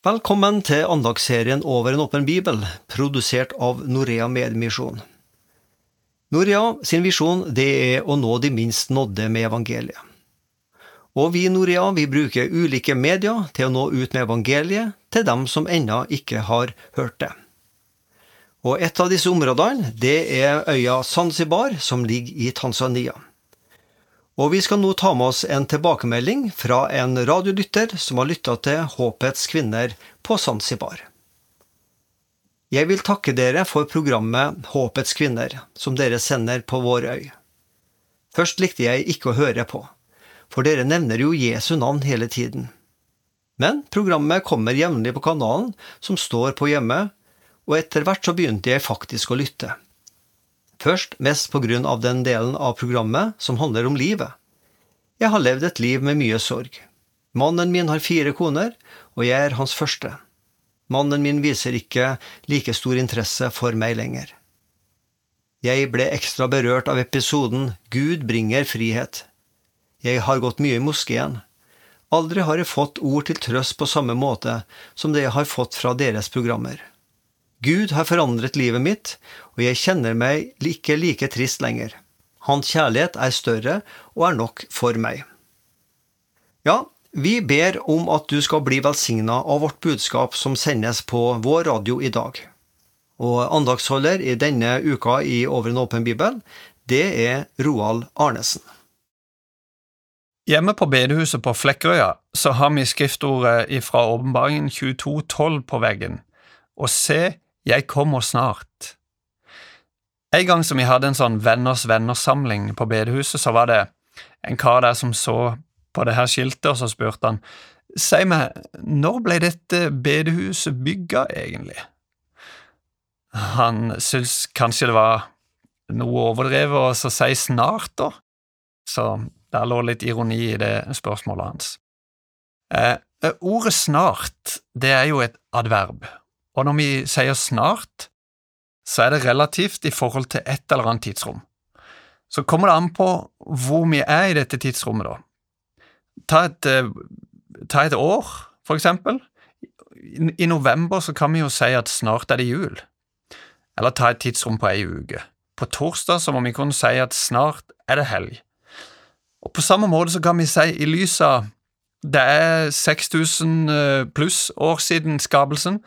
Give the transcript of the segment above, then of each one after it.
Velkommen til andagsserien Over en åpen bibel, produsert av Norea Medmisjon. Norea sin visjon det er å nå de minst nådde med evangeliet. Og vi i Norea vi bruker ulike medier til å nå ut med evangeliet til dem som ennå ikke har hørt det. Og et av disse områdene det er øya Zanzibar, som ligger i Tanzania. Og vi skal nå ta med oss en tilbakemelding fra en radiolytter som har lytta til Håpets kvinner på Zanzibar. Jeg vil takke dere for programmet Håpets kvinner, som dere sender på vår øy. Først likte jeg ikke å høre på, for dere nevner jo Jesu navn hele tiden. Men programmet kommer jevnlig på kanalen, som står på hjemme, og etter hvert så begynte jeg faktisk å lytte. Først mest på grunn av den delen av programmet som handler om livet. Jeg har levd et liv med mye sorg. Mannen min har fire koner, og jeg er hans første. Mannen min viser ikke like stor interesse for meg lenger. Jeg ble ekstra berørt av episoden Gud bringer frihet. Jeg har gått mye i moskeen. Aldri har jeg fått ord til trøst på samme måte som det jeg har fått fra deres programmer. Gud har forandret livet mitt, og jeg kjenner meg ikke like trist lenger. Hans kjærlighet er større og er nok for meg. Ja, vi ber om at du skal bli velsigna av vårt budskap som sendes på vår radio i dag. Og andagsholder i denne uka i Over en åpen bibel, det er Roald Arnesen. Hjemme på bedehuset på Flekkerøya så har vi skriftordet fra Åpenbaringen 22,12 på veggen. Og se, jeg kommer snart. En gang som vi hadde en sånn Venners venner-samling på bedehuset, så var det en kar der som så på det her skiltet, og så spurte han Si meg, når ble dette bedehuset bygga, egentlig? Han syntes kanskje det var noe overdrevet å si snart, da, så der lå litt ironi i det spørsmålet hans. Eh, ordet snart, det er jo et adverb, og når vi sier snart, så er det relativt i forhold til et eller annet tidsrom. Så kommer det an på hvor vi er i dette tidsrommet, da. Ta et, eh, ta et år, for eksempel. I, november så kan vi jo si at snart er det jul. Eller ta et tidsrom på ei uke. På torsdag så må vi kunne si at snart er det helg. Og På samme måte så kan vi si i lys av det er 6000 eh, pluss år siden skapelsen,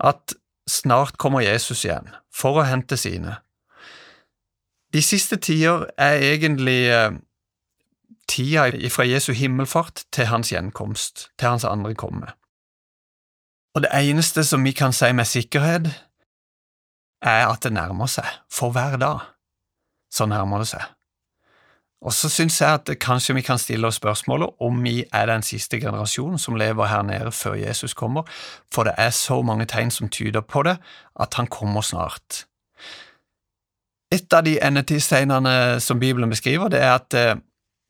at snart kommer Jesus igjen for å hente sine. De siste tider er egentlig eh, tida fra Jesu himmelfart til hans gjenkomst, til hans andre komme. Og det eneste som vi kan si med sikkerhet, er at det nærmer seg, for hver dag. Så nærmer det seg. Og så syns jeg at kanskje vi kan stille oss spørsmålet om vi er den siste generasjonen som lever her nede før Jesus kommer, for det er så mange tegn som tyder på det, at han kommer snart. Et av de endetidstegnene som Bibelen beskriver, det er at eh,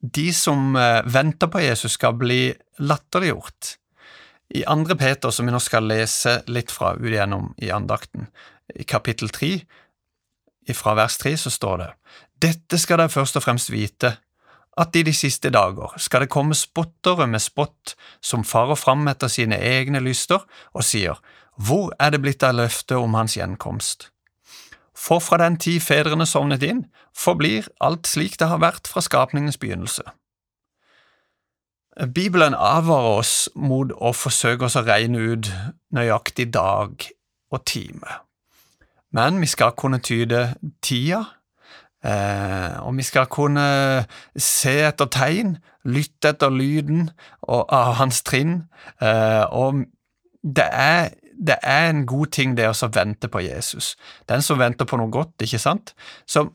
de som eh, venter på Jesus, skal bli latterliggjort. I andre Peter, som vi nå skal lese litt fra ut igjennom i andakten, i kapittel tre, fra vers tre, så står det Dette skal dere først og fremst vite, at i de siste dager skal det komme spottere med spott som farer fram etter sine egne lyster og sier, Hvor er det blitt av løftet om hans gjenkomst? For fra den tid fedrene sovnet inn, forblir alt slik det har vært fra skapningens begynnelse. Bibelen advarer oss mot å forsøke oss å regne ut nøyaktig dag og time. Men vi skal kunne tyde tida, eh, og vi skal kunne se etter tegn, lytte etter lyden av hans trinn, eh, og det er det er en god ting det å vente på Jesus. Den som venter på noe godt, ikke sant? Så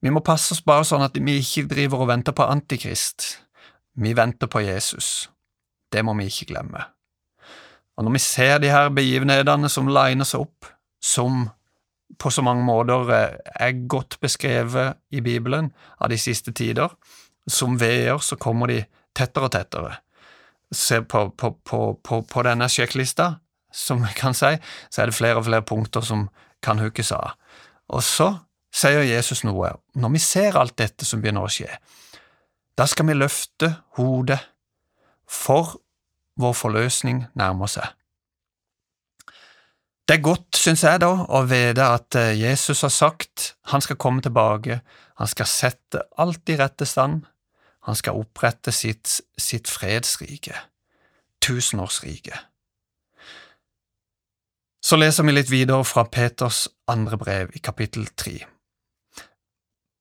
vi må passe oss bare sånn at vi ikke driver og venter på Antikrist. Vi venter på Jesus. Det må vi ikke glemme. Og når vi ser de her begivenhetene som liner seg opp, som på så mange måter eh, er godt beskrevet i Bibelen av de siste tider, som veer så kommer de tettere og tettere. Se på, på, på, på denne sjekklista, som vi kan si, så er det flere og flere punkter som kan hookes av. Og så sier Jesus noe. Når vi ser alt dette som begynner å skje, da skal vi løfte hodet, for vår forløsning nærmer seg. Det er godt, syns jeg, da, å vite at eh, Jesus har sagt han skal komme tilbake, han skal sette alt i rette stand, han skal opprette sitt, sitt fredsrike, tusenårsrike. Så leser vi litt videre fra Peters andre brev i kapittel tre.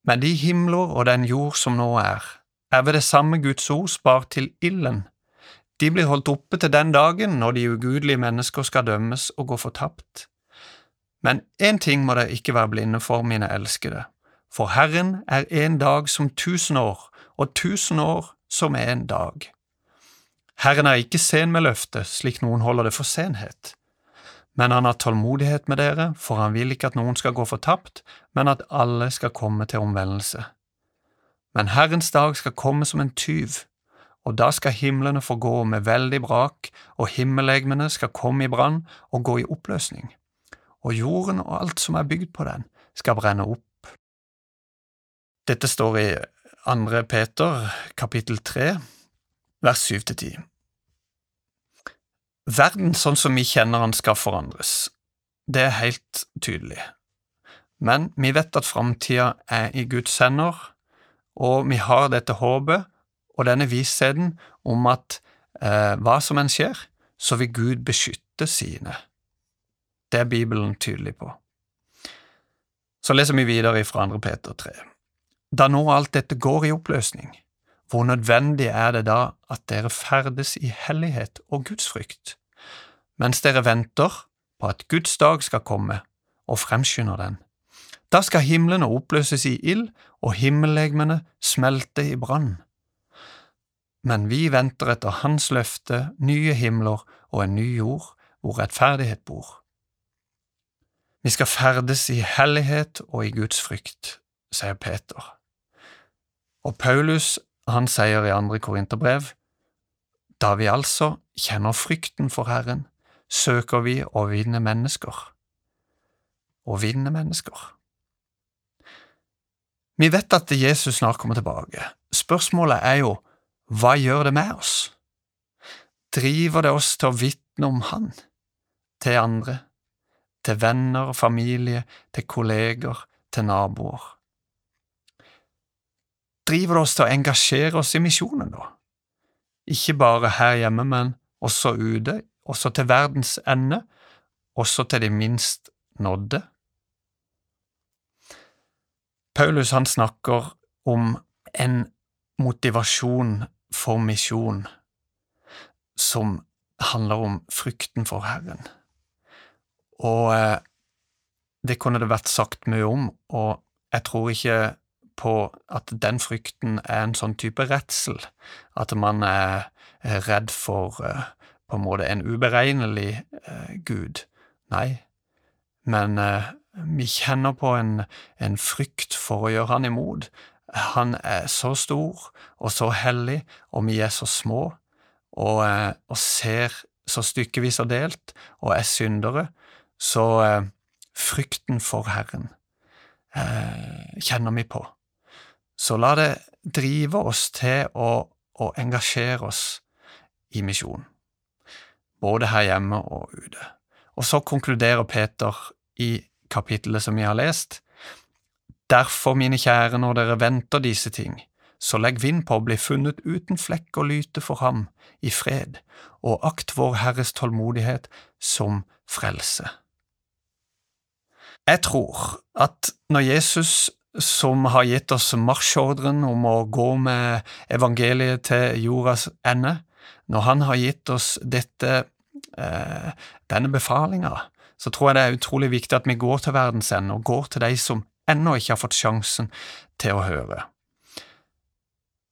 Men de himler og den jord som nå er, er ved det samme Guds ord spart til ilden de blir holdt oppe til den dagen når de ugudelige mennesker skal dømmes og gå fortapt. Men én ting må dere ikke være blinde for, mine elskede, for Herren er en dag som tusen år, og tusen år som en dag. Herren er ikke sen med løftet, slik noen holder det for senhet. Men han har tålmodighet med dere, for han vil ikke at noen skal gå fortapt, men at alle skal komme til omvendelse. Men Herrens dag skal komme som en tyv og da skal himlene gå med veldig brak, og himmellegemene skal komme i brann og gå i oppløsning, og jorden og alt som er bygd på den, skal brenne opp. Dette står i andre Peter, kapittel tre, vers syv til ti. Verden sånn som vi kjenner den skal forandres, det er helt tydelig, men vi vet at framtida er i Guds hender, og vi har dette håpet og denne vissheten om at eh, hva som enn skjer, så vil Gud beskytte sine. Det er Bibelen tydelig på. Så leser vi videre fra 2. Peter 3. Da nå alt dette går i oppløsning, hvor nødvendig er det da at dere ferdes i hellighet og gudsfrykt, mens dere venter på at Guds dag skal komme og fremskynder den? Da skal himlene oppløses i ild og himmellegemene smelte i brann men vi venter etter Hans løfte, nye himler og en ny jord hvor rettferdighet bor. Vi skal ferdes i hellighet og i Guds frykt, sier Peter. Og Paulus, han sier i andre Korinterbrev, da vi altså kjenner frykten for Herren, søker vi å vinne mennesker. Å vinne mennesker. Vi vet at Jesus snart kommer tilbake. Spørsmålet er jo hva gjør det med oss? Driver det oss til å vitne om Han, til andre, til venner og familie, til kolleger, til naboer? Driver det oss til å engasjere oss i misjonen, da? Ikke bare her hjemme, men også ute, også til verdens ende, også til de minst nådde? Paulus han snakker om en motivasjon for misjon som handler om frykten for Herren. Og eh, det kunne det vært sagt mye om, og jeg tror ikke på at den frykten er en sånn type redsel, at man er redd for eh, på en måte en uberegnelig eh, Gud. Nei, men vi kjenner på en, en frykt for å gjøre han imot, han er så stor og så hellig, og vi er så små, og, eh, og ser så stykkevis og delt, og er syndere, så eh, frykten for Herren eh, kjenner vi på. Så la det drive oss til å, å engasjere oss i misjon, både her hjemme og ute. Og så konkluderer Peter i kapittelet som vi har lest, Derfor, mine kjære, når dere venter disse ting, så legg vind på å bli funnet uten flekk og lyte for ham, i fred, og akt vår Herres tålmodighet som frelse. Jeg tror at når Jesus, som har gitt oss marsjordren om å gå med evangeliet til jordas ende, når han har gitt oss dette, eh, denne befalinga, så tror jeg det er utrolig viktig at vi går til verdens ende og går til de som ennå ikke har fått sjansen til å høre.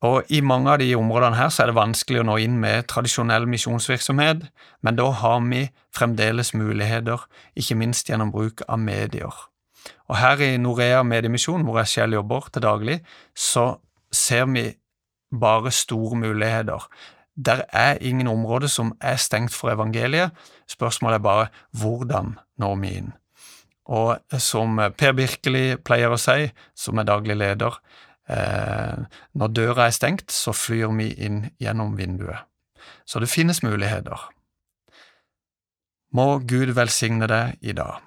Og I mange av de områdene her så er det vanskelig å nå inn med tradisjonell misjonsvirksomhet, men da har vi fremdeles muligheter, ikke minst gjennom bruk av medier. Og Her i Norea Mediemisjon, hvor jeg selv jobber til daglig, så ser vi bare store muligheter. Der er ingen områder som er stengt for evangeliet. Spørsmålet er bare hvordan når vi inn. Og som Per Birkeli pleier å si, som er daglig leder, eh, når døra er stengt, så flyr vi inn gjennom vinduet. Så det finnes muligheter. Må Gud velsigne deg i dag.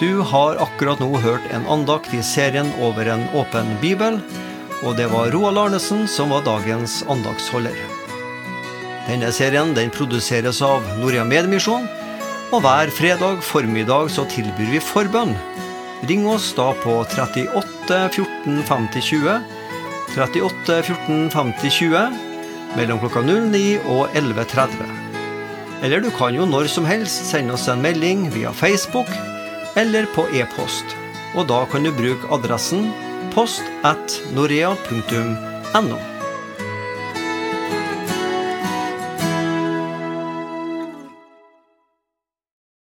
Du har akkurat nå hørt en andakt i serien Over en åpen bibel, og det var Roald Arnesen som var dagens andaktsholder. Denne serien den produseres av Norea Medmisjon, og hver fredag formiddag så tilbyr vi forbønn. Ring oss da på 38 14 50 20, 38 14 50 20, mellom klokka 09 og 11.30. Eller du kan jo når som helst sende oss en melding via Facebook eller på e-post. Og da kan du bruke adressen post at norea.no.